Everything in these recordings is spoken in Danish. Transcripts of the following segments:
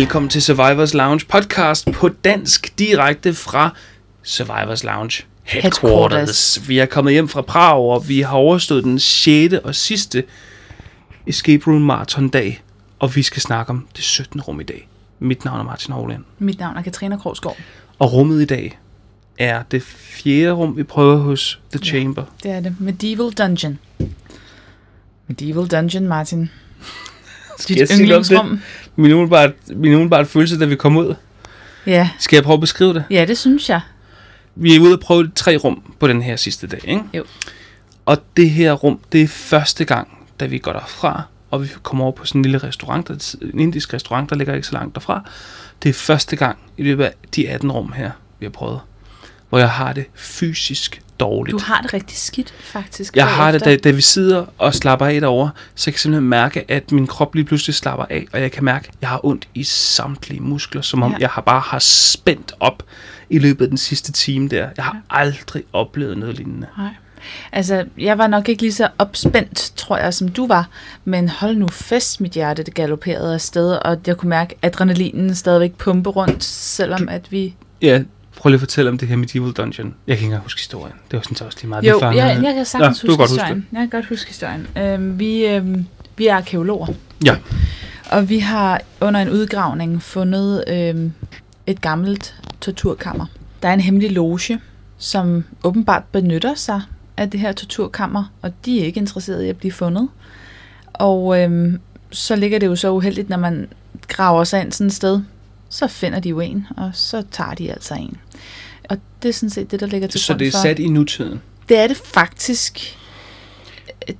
Velkommen til Survivors Lounge podcast på dansk direkte fra Survivors Lounge headquarters. Headquarters. Vi er kommet hjem fra Prag, og vi har overstået den 6. og sidste Escape Room Marathon dag, og vi skal snakke om det 17. rum i dag. Mit navn er Martin Hovland, Mit navn er Katrina Krogsgaard. og rummet i dag er det fjerde rum, vi prøver hos The Chamber. Det er det. Medieval Dungeon. Medieval Dungeon, Martin. Noget om det? Min umiddelbart, min umiddelbart følelse, da vi kom ud. Ja. Skal jeg prøve at beskrive det? ja, det synes jeg. Vi er ude og prøve tre rum på den her sidste dag, ikke? Jo. Og det her rum, det er første gang, da vi går derfra, og vi kommer over på sådan en lille restaurant, der, en indisk restaurant, der ligger ikke så langt derfra. Det er første gang i løbet af de 18 rum her, vi har prøvet, hvor jeg har det fysisk dårligt. Du har det rigtig skidt, faktisk. Jeg har det, bagefter. da, da vi sidder og slapper af derovre, så kan jeg simpelthen mærke, at min krop lige pludselig slapper af, og jeg kan mærke, at jeg har ondt i samtlige muskler, som om Ja. jeg har bare har spændt op i løbet af den sidste time der. Jeg har aldrig oplevet noget lignende. Nej. Altså, jeg var nok ikke lige så opspændt, tror jeg, som du var. Men hold nu fest, mit hjerte, det galopperede afsted, og jeg kunne mærke, at adrenalinen stadigvæk pumpe rundt, selvom at vi... Ja, prøv lige at fortælle om det her Medieval Dungeon. Jeg kan ikke engang huske historien. Det var sådan så også lige meget. Jo, fangede- jeg, jeg kan sagtens kan huske godt huske historien. Jeg kan godt huske historien. Øhm, vi, øhm, vi er arkeologer. Ja. Og vi har under en udgravning fundet øhm, et gammelt torturkammer. Der er en hemmelig loge, som åbenbart benytter sig af det her torturkammer, og de er ikke interesserede i at blive fundet. Og øhm, så ligger det jo så uheldigt, når man graver sig ind sådan et sted, så finder de jo en, og så tager de altså en. Og det er sådan set det, der ligger til Så grund det er for... sat i nutiden. Det er det faktisk.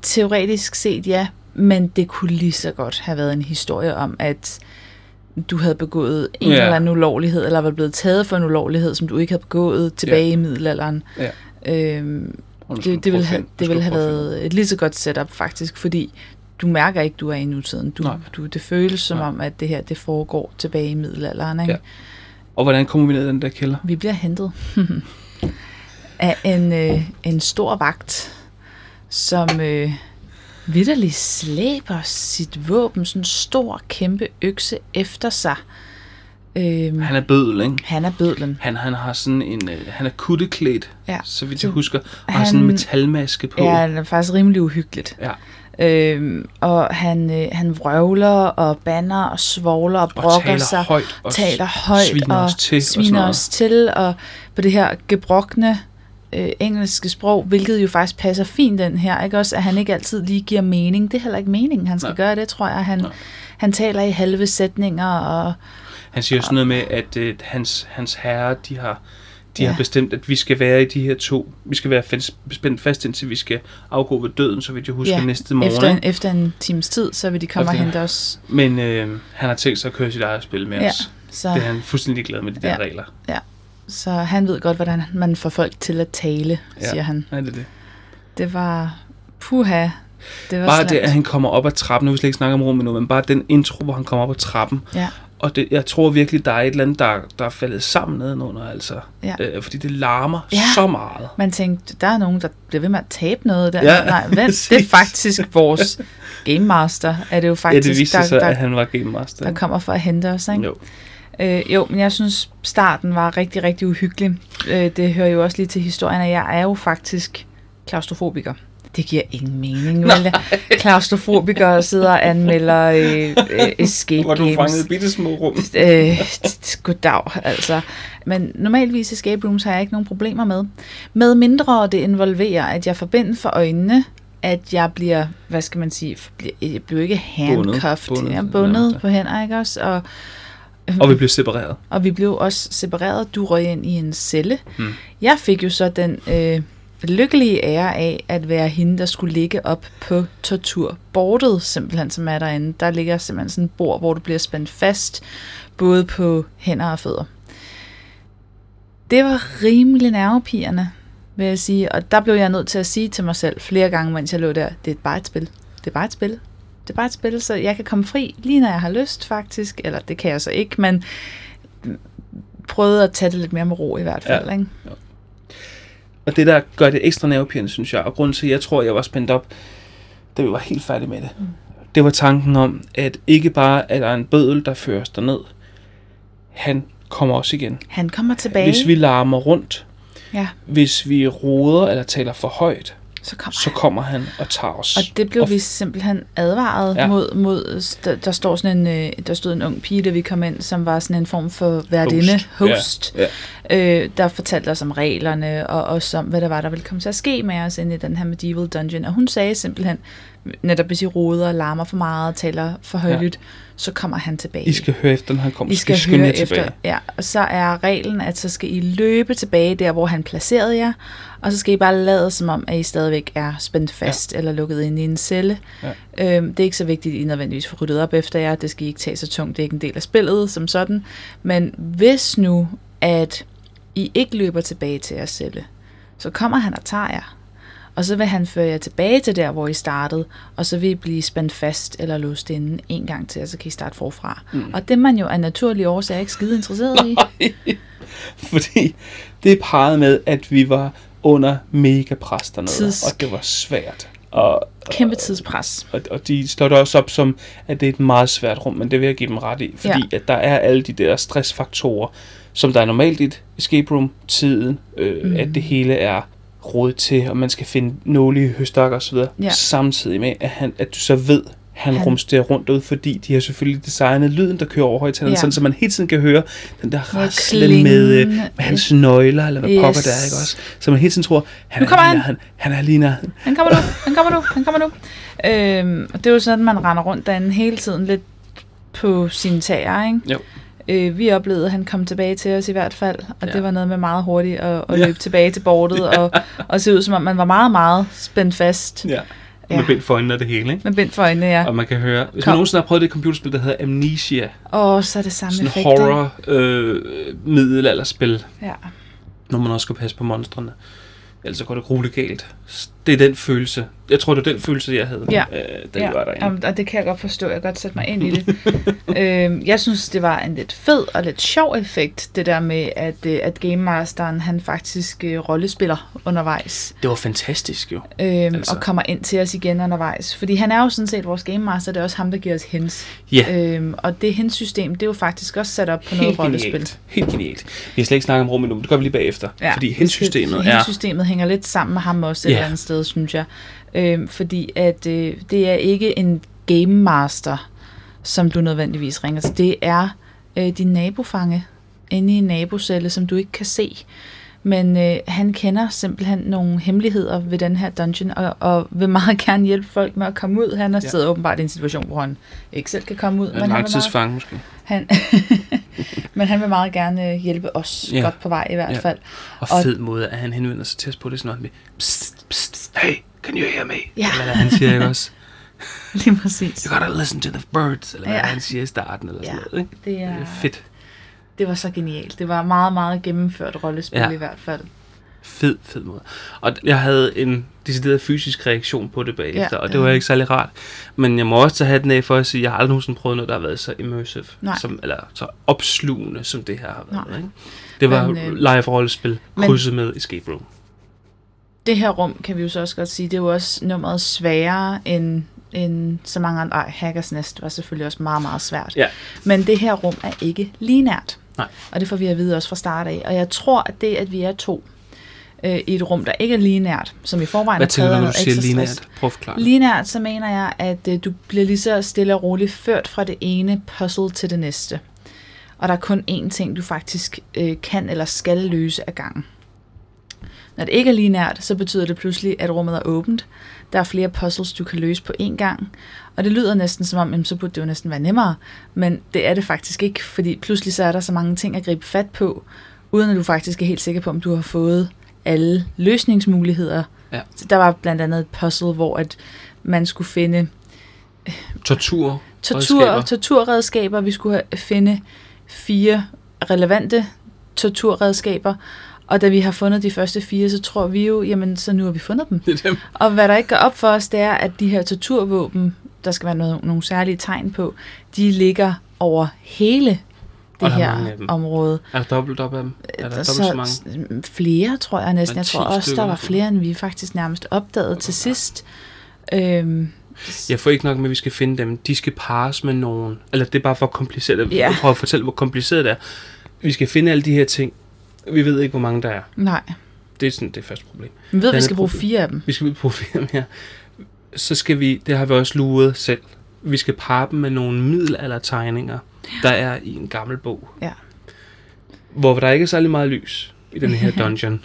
Teoretisk set, ja. Men det kunne lige så godt have været en historie om, at du havde begået en Ja. eller anden ulovlighed, eller var blevet taget for en ulovlighed, som du ikke havde begået tilbage Ja. i middelalderen. Ja. Øhm, det, det, ville have, det ville have været et lige så godt setup faktisk, fordi du mærker ikke, du er i nutiden. Du, Nej. du, det føles som Nej. om, at det her det foregår tilbage i middelalderen. Ikke? Ja. Og hvordan kommer vi ned i den der kælder? Vi bliver hentet af en, øh, en stor vagt, som øh, vidderligt slæber sit våben, sådan en stor, kæmpe økse efter sig. Øhm, Han er bødel, ikke? han er bødlen. Han, han har sådan en, øh, han er kutteklædt, Ja. så vidt jeg husker, og har han- sådan en metalmaske på. Ja, det er faktisk rimelig uhyggeligt. Ja. Øhm, og han, øh, han vrøvler og banner og svogler og og brokker taler sig. højt. Og taler højt sviner og os til og sviner noget. os til, og på det her gebrokne øh, engelske sprog, hvilket jo faktisk passer fint den her, ikke også, at han ikke altid lige giver mening. Det er heller ikke meningen, han skal Nej. gøre det, tror jeg. Han, Nej. han taler i halve sætninger, og Han siger sådan noget med, at øh, hans, hans herre, de har, de Ja. har bestemt, at vi skal være i de her to. Vi skal være fast, spændt fast indtil vi skal afgå ved døden, så vidt jeg husker Ja, næste morgen. efter en, efter en times tid, så vil de komme og Efter- hente os. Men øh, han har tænkt sig at køre sit eget spil med Ja. os. Så, Det er han fuldstændig glad med de der Ja. regler. så han ved godt, hvordan man får folk til at tale, Ja. siger han. Ja, det er det. Det var puha. Det var Bare slemt. det, at han kommer op ad trappen, nu vil vi slet ikke snakke om rummet nu, men bare den intro, hvor han kommer op ad trappen, Ja, og det, jeg tror virkelig, der er et eller andet, der, der er faldet sammen nedenunder, altså. Ja. Øh, fordi det larmer Ja. så meget. man tænkte, der er nogen, der bliver ved med at tabe noget der. Ja, Nej, vent, det er faktisk vores game master, er det jo Ja, faktisk, det viste der, sig, der, at han var game master. der kommer for at hente os. Ikke? Jo. Øh, jo, men jeg synes, starten var rigtig, rigtig uhyggelig. Øh, det hører jo også lige til historien, at jeg er jo faktisk klaustrofobiker. Det giver ingen mening, vel? Klaustrofobikere sidder og anmelder øh, øh, escape Hvor du games. fangede bitte små rum. Øh, goddag, altså. Men normalvis escape rooms har jeg ikke nogen problemer med. Med mindre det involverer, at jeg forbinder for øjnene, at jeg bliver, hvad skal man sige, bliver- jeg bliver ikke handcuffed, Bundet. bundet, jeg er Bundet, ja. på hænder, ikke også? Og, Og vi blev separeret. og vi blev også separeret. Du røg ind i en celle. Hmm. Jeg fik jo så den øh, lykkelige ære af at være hende, der skulle ligge op på torturbordet, simpelthen, som er derinde. Der ligger simpelthen sådan et bord, hvor du bliver spændt fast, både på hænder og fødder. Det var rimelig nervepirrende, vil jeg sige. Og der blev jeg nødt til at sige til mig selv flere gange, mens jeg lå der, det er bare et spil. Det er bare et spil. Det er bare et spil, så jeg kan komme fri, lige når jeg har lyst faktisk. Eller det kan jeg så ikke, men prøvede at tage det lidt mere med ro i hvert fald. Ja. Ikke? Og det, der gør det ekstra nervepirrende, synes jeg, og grunden til, at jeg tror, at jeg var spændt op, da vi var helt færdige med det, Mm. det var tanken om, at ikke bare er der en bødel, der fører os derned, han kommer også igen. Han kommer tilbage. Hvis vi larmer rundt, Ja, hvis vi roder eller taler for højt, så kommer så kommer han og tager os. Og det blev Og vi simpelthen advaret Ja. ja. mod, mod der, der, står sådan en, øh, der stod en ung pige, da vi kom ind, som var sådan en form for værdinde, Host. host, Ja, Øh, der fortalte os om reglerne, og også om, hvad der var, der ville komme til at ske med os inde i den her medieval dungeon. Og hun sagde simpelthen, netop hvis I roder og larmer for meget og taler for højlydt, ja. så kommer han tilbage. I skal høre efter, når han kommer. I skal skynde høre jer efter. tilbage. Ja, og så er reglen, at så skal I løbe tilbage der, hvor han placerede jer, og så skal I bare lade som om, at I stadigvæk er spændt fast ja. eller lukket ind i en celle. Ja. Øhm, det er ikke så vigtigt, at I nødvendigvis får ryddet op efter jer. Det skal I ikke tage så tungt. Det er ikke en del af spillet som sådan. Men hvis nu, at I ikke løber tilbage til jeres celle, så kommer han og tager jer. Og så vil han føre jer tilbage til der, hvor I startede, og så vil I blive spændt fast eller låst inde en gang til, og så kan I starte forfra. Mm. Og det man jo af naturlige årsager ikke skide interesseret i. Fordi det pegede med, at vi var under mega pres dernede, Tids- og det var svært. Og, Kæmpe tidspres. og, og de slår det også op som, at det er et meget svært rum, men det vil jeg give dem ret i, fordi ja. at der er alle de der stressfaktorer, som der er normalt i et escape room, tiden, øh, mm. at det hele er råd til, og man skal finde nåle i høstakker osv., Ja. samtidig med, at, han, at du så ved, han, han Han- rumsterer rundt ud, fordi de har selvfølgelig designet lyden, der kører over højtaleren, Ja. sådan, så man hele tiden kan høre den der raslen med, øh, med hans nøgler, eller hvad yes. Pokker der er, ikke også? Så man hele tiden tror, han Nu er kommer lige han. nærheden, han er lige nærheden. Han kommer nu, han kommer nu, han kommer nu. Øhm, og det er jo sådan, at man render rundt derinde hele tiden lidt på sine tager, ikke? Jo. Øh, vi oplevede, at han kom tilbage til os i hvert fald, og Ja. det var noget med meget hurtigt at, at Ja. løbe tilbage til bordet, ja. og, og se ud som om, man var meget, meget spændt fast Ja. Ja. Med bind for øjnene og det hele, ikke? med bind for øjnene, ja. Og man kan høre, hvis Kom. man nogensinde har prøvet det computerspil, der hedder Amnesia, Og så er det samme sådan effekt. horror øh, middelalderspil? Ja. når man også skal passe på monstrene. Ellers så går det grueligt galt. Det er den følelse. Jeg tror, det er den følelse, jeg havde, Ja. øh, da vi var derinde. Jamen, og det kan jeg godt forstå. Jeg kan godt sætte mig ind i det. øhm, jeg synes, det var en lidt fed og lidt sjov effekt, det der med, at, øh, at Game Masteren, han faktisk øh, rollespiller undervejs. Det var fantastisk jo. Øhm, Altså. Og kommer ind til os igen undervejs. Fordi han er jo sådan set vores Game Master, det er også ham, der giver os hints. Ja, Øhm, og det hints-system, det er jo faktisk også sat op på noget helt rollespil. genialt. Helt genialt. Vi har slet ikke snakket om rum endnu, men det gør vi lige bagefter. Ja, fordi henssystemet er... Hænger lidt sammen med ham også et Ja. eller andet sted, synes jeg. Øh, fordi at øh, det er ikke en Game Master, som du nødvendigvis ringer til. Det er øh, din nabofange inde i en nabocelle, som du ikke kan se. Men øh, han kender simpelthen nogle hemmeligheder ved den her dungeon, og, og vil meget gerne hjælpe folk med at komme ud. Han er Ja. ja. åbenbart i en situation, hvor han ikke selv kan komme ud. En meget, langtidsfange måske. han, men han vil meget gerne øh, hjælpe os Ja. godt på vej i hvert Ja. fald. Og Og- fed måde, at han henvender sig til os på det, sådan noget med, psst, psst, hey, can you hear me? Ja. Eller hvad han siger, ikke også? Lige præcis. You gotta listen to the birds, eller ja. Hvad han siger i starten, eller sådan Ja. noget, ikke? Det er, Det er fedt. Det var så genialt. Det var meget, meget gennemført rollespil Ja. ja. i hvert fald. Fed, fed måde. Og jeg havde en decideret fysisk reaktion på det bagefter, Ja, og det ja. var ikke særlig rart. Men jeg må også tage hatten af for at sige, at jeg har aldrig nogensinde prøvet noget, der har været så immersive, Nej. som, eller så opslugende, som det her har været. Nej. Ikke? Det var Men, øh, live-rollespil, men- krydset med escape room. Det her rum, kan vi jo så også godt sige, det er jo også nummeret sværere end, end så mange andre. Ej, Hackers Nest var selvfølgelig også meget, meget svært. Ja. Men det her rum er ikke linært. Nej. Og det får vi at vide også fra start af. Og jeg tror, at det, at vi er to øh, i et rum, der ikke er linært, som i forvejen Hvad er tænker du, når du siger stress. Prøv. Linært, så mener jeg, at øh, du bliver lige så stille og roligt ført fra det ene puzzle til det næste. Og der er kun én ting, du faktisk øh, kan eller skal løse ad gangen. Når det ikke er linært, så betyder det pludselig, at rummet er åbent. Der er flere puzzles, du kan løse på én gang. Og det lyder næsten som om, jamen, så burde det jo næsten være nemmere. Men det er det faktisk ikke, fordi pludselig så er der så mange ting at gribe fat på, uden at du faktisk er helt sikker på, om du har fået alle løsningsmuligheder. Ja. Der var blandt andet et puzzle, hvor at man skulle finde Tortur. tortur, redskaber. torturredskaber. Vi skulle finde fire relevante torturredskaber. Og da vi har fundet de første fire, så tror vi jo, jamen så nu har vi fundet dem. Det er dem. Og hvad der ikke går op for os, det er, at de her torturvåben, der skal være noget, nogle særlige tegn på, de ligger over hele det er mange her område. Er der dobbelt op af dem? Er der Der dobbelt så mange? s- Flere, tror jeg næsten. Jeg tror 10 også, der var flere, end vi faktisk nærmest opdagede til sidst. Øhm, Jeg får ikke nok med, at vi skal finde dem. De skal pares med nogen. Eller det er bare for kompliceret. Ja. For at fortælle, hvor kompliceret det er. Vi skal finde alle de her ting. Vi ved ikke, hvor mange der er. Nej. Det er sådan det første problem. Vi ved, at vi skal bruge problem. fire af dem. Vi skal bruge flere mere. Så skal vi, det har vi også luret selv. Vi skal parre dem med nogle middelaldertegninger, der er i en gammel bog. Ja. Hvor der ikke er særlig meget lys i den her dungeon.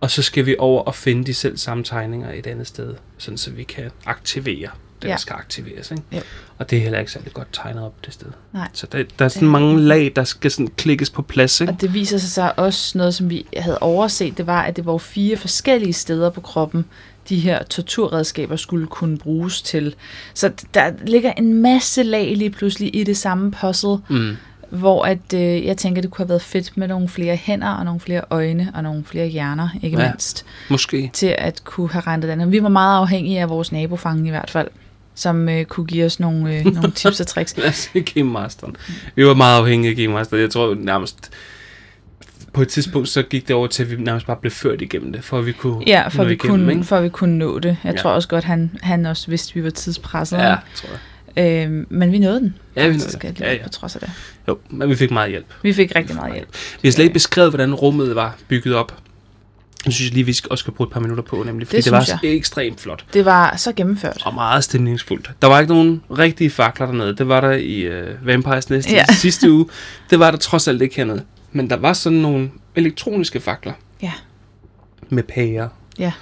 og så skal vi over og finde de selv samme tegninger et andet sted, sådan så vi kan aktivere den, Ja. skal aktiveres. Ikke? Jo. Og det er heller ikke særlig godt tegnet op det sted. Nej. Så der, der er sådan mange lag, der skal sådan klikkes på plads. Ikke? Og det viser sig så også noget, som vi havde overset, det var, at det var fire forskellige steder på kroppen, de her torturredskaber skulle kunne bruges til. Så der ligger en masse lag lige pludselig i det samme puzzle, Mm. hvor at, øh, jeg tænker, det kunne have været fedt med nogle flere hænder, og nogle flere øjne, og nogle flere hjerner, ikke Ja. ja. mindst, Måske. til at kunne have rentet den. Vi var meget afhængige af vores nabofange i hvert fald, som øh, kunne give os nogle, øh, nogle tips og tricks. Lad os sige Game Masteren. Vi var meget afhængige af Game Master. Jeg tror nærmest... På et tidspunkt så gik det over til, at vi nærmest bare blev ført igennem det, for at vi kunne Ja, for, nå vi igennem, kunne, ikke? for at vi kunne nå det. Jeg Ja. tror også godt, han, han også vidste, at vi var tidspresset. Ja, tror jeg. Øhm, men vi nåede den. Ja, vi nåede den. Ja, ja. På trods af det. Jo, men vi fik meget hjælp. Vi fik rigtig meget hjælp. Vi har slet ikke beskrevet, hvordan rummet var bygget op. Det synes jeg lige, vi skal, også skal bruge et par minutter på, nemlig, fordi det, Det var så ekstremt flot Det var så gennemført. og meget stemningsfuldt. Der var ikke nogen rigtige fakler dernede. Det var der i uh, Vampires Nest ja. Sidste uge. Det var der trods alt ikke hernede. Men der var sådan nogle elektroniske fakler. Ja. Med pærer. Ja.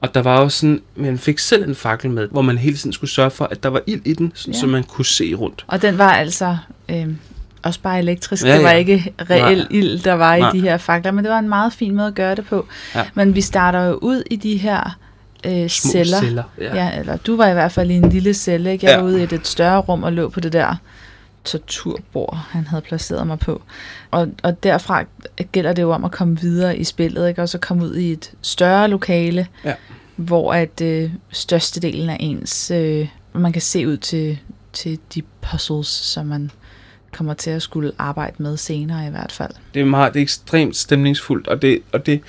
Og der var også sådan, man fik selv en fakkel med, hvor man hele tiden skulle sørge for, at der var ild i den, sådan, Ja. så man kunne se rundt. Og den var altså øhm, også bare elektrisk. Ja, det var ja. ikke reel Nej. ild, der var Nej. i de her fakler, men det var en meget fin måde at gøre det på. Ja. Men vi starter jo ud i de her øh, Små celler. celler. Ja. Ja. ja, eller du var i hvert fald i en lille celle. Ikke? Jeg Ja. var ude i et, et større rum og lå på det der torturbord, han havde placeret mig på. Og, og derfra gælder det jo om at komme videre i spillet, ikke? og så komme ud i et større lokale, Ja. hvor at øh, størstedelen af ens, øh, man kan se ud til, til de puzzles, som man kommer til at skulle arbejde med senere i hvert fald. Det er, meget, det er ekstremt stemningsfuldt, og det, og det...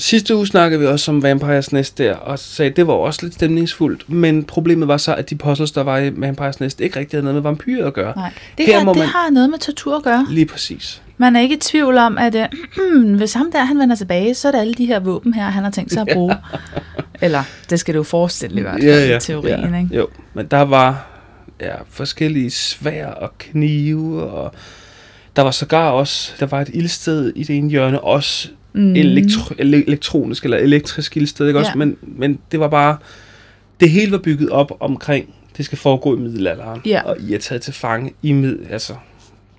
Sidste uge snakkede vi også om Vampires Nest der, og sagde, at det var også lidt stemningsfuldt, men problemet var så, at de puzzles, der var i Vampires Nest, ikke rigtig havde noget med vampyrer at gøre. Nej. Det, Her her, må det man- har noget med tortur at gøre. Lige præcis. Man er ikke i tvivl om, at øh, hvis ham der han vender tilbage, så er det alle de her våben her, han har tænkt sig at bruge. Eller, det skal du jo forestille i hvert fald i teorien. ja, Ikke? Jo, men der var ja, forskellige svær og knive, og der var sågar også, der var et ildsted i det ene hjørne, også Mm. elektro, ele- elektronisk eller elektrisk ildsted, ikke også? Ja. Men, men det var bare, det hele var bygget op omkring, det skal foregå i middelalderen, Ja. og I er taget til fange i middel, altså,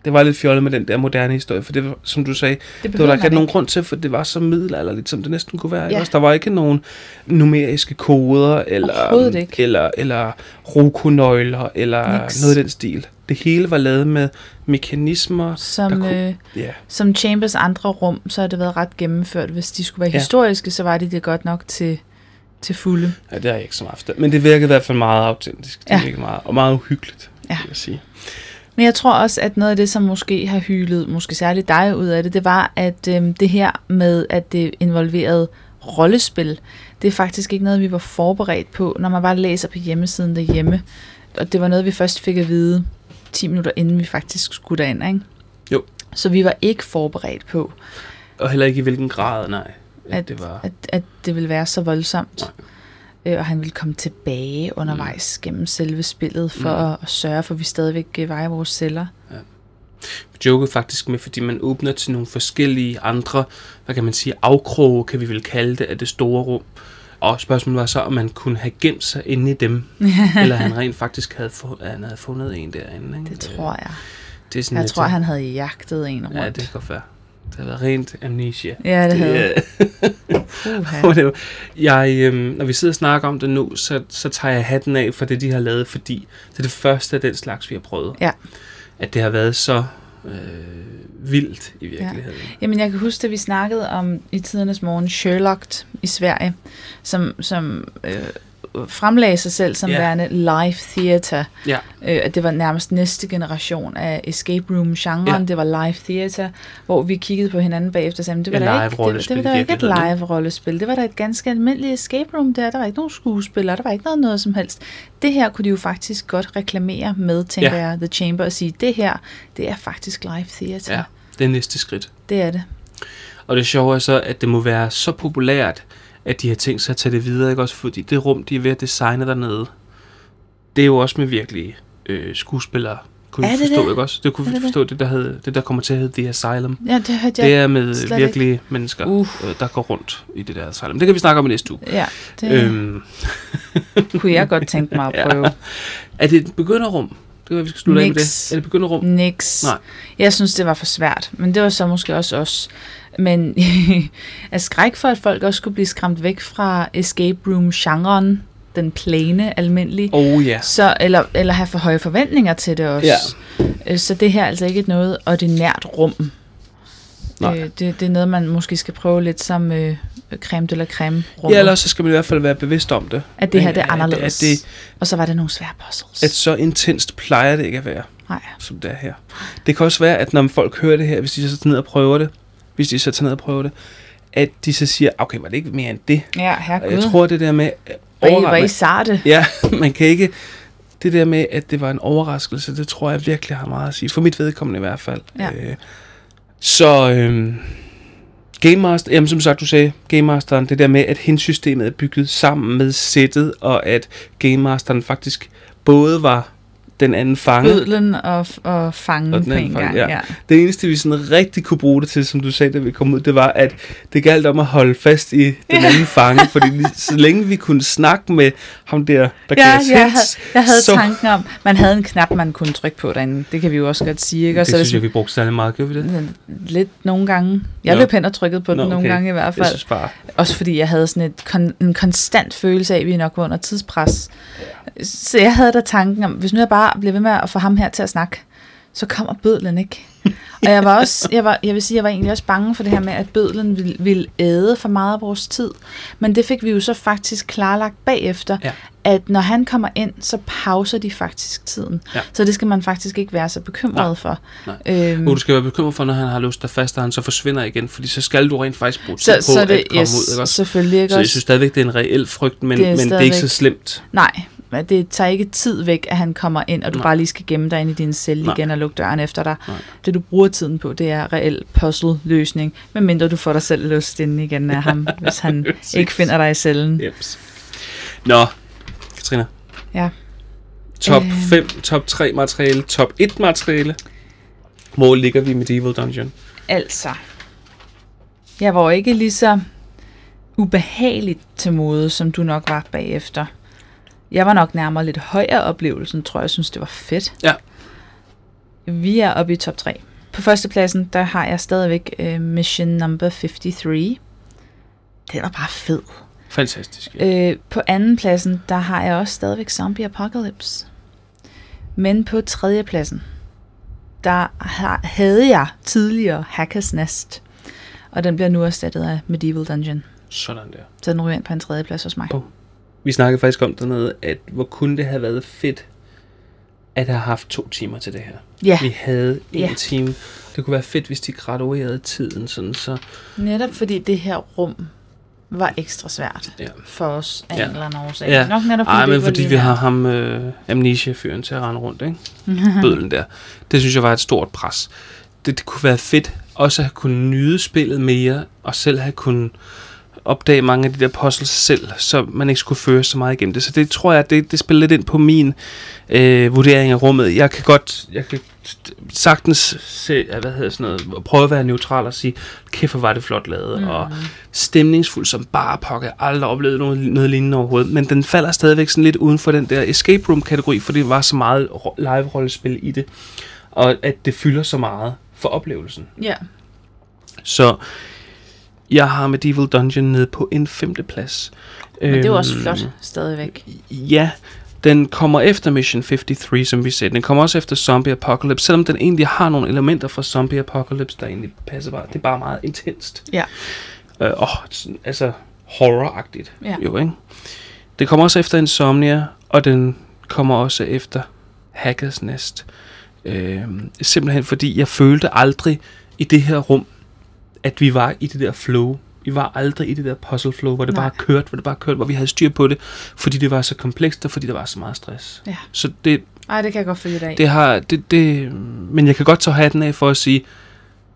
det var lidt fjollet med den der moderne historie, for det var, som du sagde, det det var der ikke nogen grund til, for det var så middelalderligt, som det næsten kunne være. Ja. Også? Der var ikke nogen numeriske koder, eller, eller, eller rokonøgler, eller Niks. noget i den stil. Det hele var lavet med mekanismer. Som, der kunne- øh, Ja, som Chambers andre rum, så har det været ret gennemført. Hvis de skulle være Ja. historiske, så var de det godt nok til, til fulde. ja, det har jeg ikke så meget. Men det virkede i hvert fald meget autentisk. Det Ja. virkede meget, og meget uhyggeligt, Ja. vil jeg sige. Men jeg tror også, at noget af det, som måske har hyldet, måske særligt dig ud af det, det var, at øhm, det her med, at det involverede rollespil, det er faktisk ikke noget, vi var forberedt på, når man bare læser på hjemmesiden derhjemme. Og det var noget, vi først fik at vide 10 minutter inden vi faktisk skulle derind, ikke? Jo. Så vi var ikke forberedt på, Og heller ikke i hvilken grad, nej. At, At- det var... at, at det ville være så voldsomt. Øh, Og han ville komme tilbage undervejs mm. gennem selve spillet, for Mm. at, at sørge for, at vi stadigvæk øh, var i vores celler. Vi jokede faktisk med, fordi man åbner til nogle forskellige andre, hvad kan man sige, afkroge, kan vi vel kalde det, af det store rum. Og spørgsmålet var så, om man kunne have gemt sig inde i dem, eller han rent faktisk havde, fu- han havde fundet en derinde. Ikke? Det tror jeg. Det er sådan Jeg lidt- tror, han havde jagtet en rundt. Ja, det kan godt være. Det har været rent amnesia. Ja, det havde. Uha. Puha. jeg, øhm, når vi sidder og snakker om det nu, så, så tager jeg hatten af for det, de har lavet, fordi det er det første af den slags, vi har prøvet. Ja. At det har været så øh, vildt i virkeligheden. Jamen, jeg kan huske, at vi snakkede om i tidernes morgen Sherlock i Sverige, som, som øh, fremlagde sig selv som yeah. værende live theater. Ja. Øh, det var nærmest næste generation af escape room-genren. Ja. Det var live theater, hvor vi kiggede på hinanden bagefter og sagde, "Men det var Ja, da ikke, det, det var da ikke et virkeligheden, live rollespil. Det var da et ganske almindeligt escape room der. Der var ikke nogen skuespillere, der var ikke noget, noget som helst. Det her kunne de jo faktisk godt reklamere med, tænker ja. jeg, The Chamber, og sige, det her, det er faktisk live theater. ja, det er næste skridt. Det er det. Og det sjove er så, at det må være så populært, at de har tænkt sig at tage det videre, ikke også? Fordi det rum, de er ved at designe dernede, det er jo også med virkelige øh, skuespillere. Kunne Er vi det forstå, det? ikke også? Det kunne Er vi det forstå, det der, hed, det der kommer til at hedde The Asylum. Ja, det hørte Det jeg. er med slet virkelige mennesker, Uh. øh, der går rundt i det der asylum. Det kan vi snakke om i næste uge. Ja, det Øhm, kunne jeg godt tænke mig at Ja. prøve. er det et begynderrum? Det være, vi skal slutte af med det. Er det et begynderrum? Nix. Nej. Jeg synes, det var for svært, men det var så måske også os. Men af skræk for, at folk også skulle blive skræmt væk fra escape room-genren, den plane, almindelige, Oh ja. så, eller, eller have for høje forventninger til det også. Ja. Øh, Så det her er altså ikke et noget ordinært rum. Nej. Øh, Det, det er noget, man måske skal prøve lidt som øh, creme de la creme rum. Ja, ellers så skal man i hvert fald være bevidst om det. at det her det er At- at- anderledes. At det, Og så var der nogle svære puzzles. at så intenst plejer det ikke at være. Nej. som det er her. Det kan også være, at når folk hører det her, hvis de så tager ned og prøver det, hvis de så tager ned og prøver det, at de så siger, okay, var det ikke mere end det? Ja, herregud. jeg tror, det der med... Hvor I, overra- hvor I sarte. Ja, man kan ikke... Det der med, at det var en overraskelse, det tror jeg virkelig har meget at sige. For mit vedkommende i hvert fald. Ja. Øh, så... Øh, Game Master, jamen som sagt, du sagde, Game Masteren, det der med, at hensystemet er bygget sammen med sættet, og at Game Masteren faktisk både var den anden fange, Bødlen og, og fangen Og den anden en fange, gang. ja. Ja. Det eneste, vi sådan rigtig kunne bruge det til, som du sagde, da vi kom ud, det var, at det galt om at holde fast i den Ja. anden fange, fordi så længe vi kunne snakke med ham der, der Ja, gav jeg, havde, jeg havde så, tanken om, man havde en knap, man kunne trykke på derinde. Det kan vi jo også godt sige. Ikke? Og det så synes jeg, vi brugte særlig meget, gjorde vi det? lidt nogle gange. Jeg Nå. løb hen og trykkede på den Nå, nogle okay. gange i hvert Jeg fald. synes bare, Også fordi jeg havde sådan et kon- en konstant følelse af, at vi nok var under tidspres. Så jeg havde da tanken om, hvis nu jeg bare bliver ved med at få ham her til at snakke, så kommer bødlen ikke. Og jeg var også, jeg, var, jeg vil sige, jeg var egentlig også bange for det her med, at bødlen ville, ville æde for meget af vores tid. Men det fik vi jo så faktisk klarlagt bagefter, Ja. at når han kommer ind, så pauser de faktisk tiden. Ja. Så det skal man faktisk ikke være så bekymret Nej. for. Nej. Øhm, du skal være bekymret for, når han har låst dig fast, og han så forsvinder igen, fordi så skal du rent faktisk bruge tid så, på så at det, komme yes, ud, ikke også? selvfølgelig ikke Så jeg synes stadigvæk, det er en reel frygt, men Det men det er ikke så slemt. Nej, men det tager ikke tid væk, at han kommer ind, og du Nej. bare lige skal gemme dig ind i din celle Nej. igen og lukke døren efter dig. Nej. Det du bruger tiden på, det er reel puzzle-løsning, medmindre du får dig selv låst inde igen af ham, hvis han ikke finder dig i cellen. Jeps. Nå, Katrina. Ja. Top Øhm. 5, top 3 materiale, top 1 materiale. Hvor ligger vi med Medieval Dungeon? Altså, jeg var ikke lige så ubehageligt til mode, som du nok var bagefter. Jeg var nok nærmere lidt højere oplevelsen, tror jeg. Jeg synes, det var fedt. Ja. Vi er oppe i top 3. På førstepladsen, der har jeg stadigvæk uh, Mission Number 53. Det var bare fed. Fantastisk. Ja. Øh, på anden pladsen, der har jeg også stadigvæk Zombie Apocalypse. Men på tredje pladsen, der har, havde jeg tidligere Hackers Nest. Og den bliver nu erstattet af Medieval Dungeon. Sådan der. Så den ryger ind på en tredje plads hos mig. Bum. Vi snakkede faktisk om dernede, at hvor kunne det have været fedt, at have haft to timer til det her. Ja, Vi havde en Ja. time. Det kunne være fedt, hvis de graduerede tiden, sådan så... netop fordi det her rum var ekstra svært Ja. for os af Ja. en eller anden årsag. Ja. Nok netop fordi Ej, men fordi vi har ham, øh, amnesia-fyren til at rende rundt, ikke? Bødlen der. Det synes jeg var et stort pres. Det, det kunne være fedt også at have kunne nyde spillet mere, og selv have kunne opdage mange af de der puzzles selv, så man ikke skulle føre så meget igennem det. Så det tror jeg, det, det spiller lidt ind på min øh, vurdering af rummet. Jeg kan godt, jeg kan sagtens se, hvad hedder sådan noget, prøve at være neutral og sige, kæft hvor var det flot lavet, mm. og stemningsfuld som bare pokker. Jeg har aldrig oplevet noget, noget lignende overhovedet, men den falder stadigvæk sådan lidt uden for den der escape room kategori, fordi det var så meget ro- live-rollespil i det, og at det fylder så meget for oplevelsen. Ja, Så jeg har Medieval Dungeon nede på en femte plads. men det er også Øhm, flot stadigvæk. Ja, den kommer efter Mission 53, som vi sagde. Den kommer også efter Zombie Apocalypse, selvom den egentlig har nogle elementer fra Zombie Apocalypse, der egentlig passer bare. Det er bare meget intenst. Ja. Øh, åh, altså horror-agtigt. Ja. Jo, ikke? Det kommer også efter Insomnia, og den kommer også efter Hackers Nest. Øh, simpelthen fordi jeg følte aldrig i det her rum, at vi var i det der flow. Vi var aldrig i det der puzzle flow, hvor det Nej. bare kørte, hvor det bare kørte, hvor vi havde styr på det, fordi det var så komplekst, og fordi der var så meget stress. Ja. Så det, Ej, det kan jeg godt følge dig det har, det, det, men jeg kan godt tage hatten af for at sige,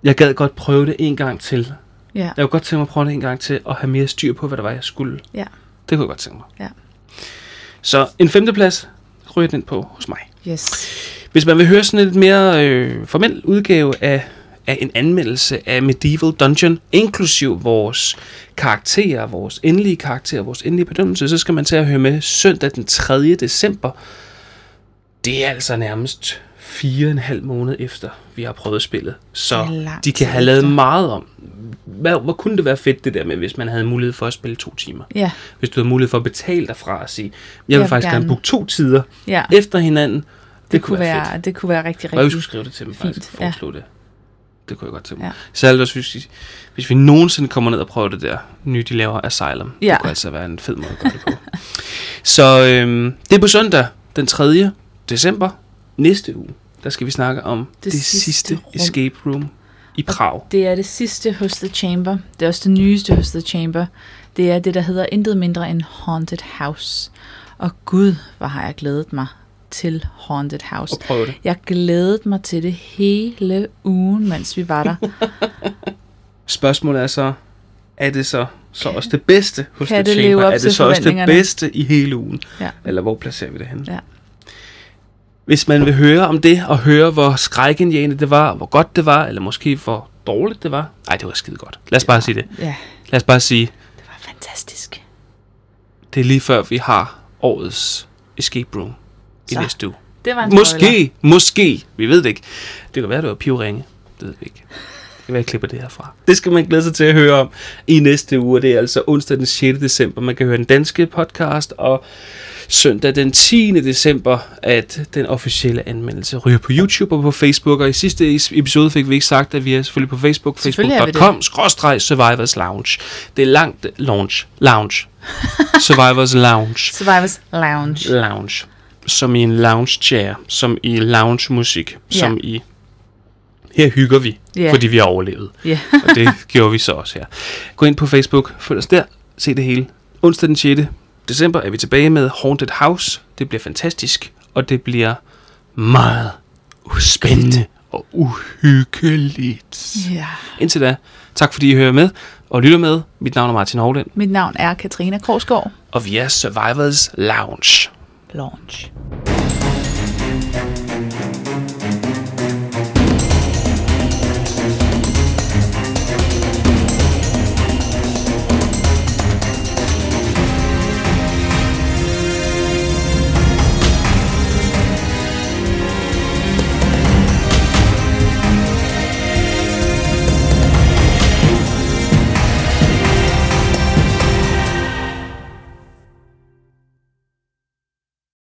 jeg gad godt prøve det en gang til. Ja. Jeg kunne godt tænke mig at prøve det en gang til, og have mere styr på, hvad der var, jeg skulle. Ja. Det kunne jeg godt tænke mig. Ja. Så en femteplads ryger den på hos mig. Yes. Hvis man vil høre sådan en lidt mere øh, formel udgave af, af en anmeldelse af Medieval Dungeon, inklusiv vores karakterer, vores endelige karakterer, vores endelige bedømmelse, så skal man tage at høre med søndag den 3. december. Det er altså nærmest fire og en halv måned efter, vi har prøvet spillet. Så de kan have lavet meget om. Hvad, hvor kunne det være fedt det der med, hvis man havde mulighed for at spille to timer? Ja. Hvis du havde mulighed for at betale dig fra at sige, jeg vil vil faktisk gerne booke to tider Ja. efter hinanden. Det, Det, kunne være, fedt. det kunne være rigtig, Og jeg rigtig skulle skrive det til dem, fint, faktisk. ja. Det. Det kunne jeg godt tænke mig. Ja. Særligt også, hvis vi, hvis vi nogensinde kommer ned og prøver det der nye, de laver Asylum. Ja. Det kunne altså være en fed måde at gøre det på. Så øhm, det er på søndag, den 3. december. Næste uge, der skal vi snakke om det, det sidste, sidste rum. escape room i Prag. Det er det sidste hos The Chamber. Det er også det nyeste hos The Chamber. Det er det, der hedder intet mindre end Haunted House. Og gud, hvor har jeg glædet mig til Haunted House. Og prøve det. Jeg glædede mig til det hele ugen, mens vi var der. Spørgsmålet er så, er det så, så også det bedste hos Kan The det Chamber? Er det så også det bedste i hele ugen? Ja. Eller hvor placerer vi det henne? Ja. Hvis man vil høre om det, og høre, hvor skrækindjagende det var, hvor godt det var, eller måske hvor dårligt det var. Nej, det var skide godt. Lad os bare sige det. Ja, Lad os bare sige, det var fantastisk. det er lige før vi har årets escape room i Så, næste uge. Det var en spoiler. Måske, måske, vi ved det ikke. Det kan være, det var pivringe. Det ved vi ikke. Det kan være, jeg klipper det herfra. Det skal man glæde sig til at høre om i næste uge. Det er altså onsdag den 6. december. Man kan høre den danske podcast, og søndag den 10. december, at den officielle anmeldelse ryger på YouTube og på Facebook. Og i sidste is- episode fik vi ikke sagt, at vi er selvfølgelig på Facebook. Facebook.com skråstreg Survivors Lounge. Det er langt lounge. Lounge. Survivors Lounge Survivors Lounge. lounge. Som i en lounge chair. Som i lounge musik. Ja. Som i... Her hygger vi, Ja. fordi vi har overlevet. Ja. Og det gjorde vi så også her. Gå ind på Facebook, følg os der, se det hele. Onsdag den 6. december er vi tilbage med Haunted House. Det bliver fantastisk, og det bliver meget spændende og uhyggeligt. ja. Indtil da, tak fordi I hører med og lytter med. Mit navn er Martin Hovland, Mit navn er Katrina Krogsgaard. og vi er Survivors Lounge. Lounge.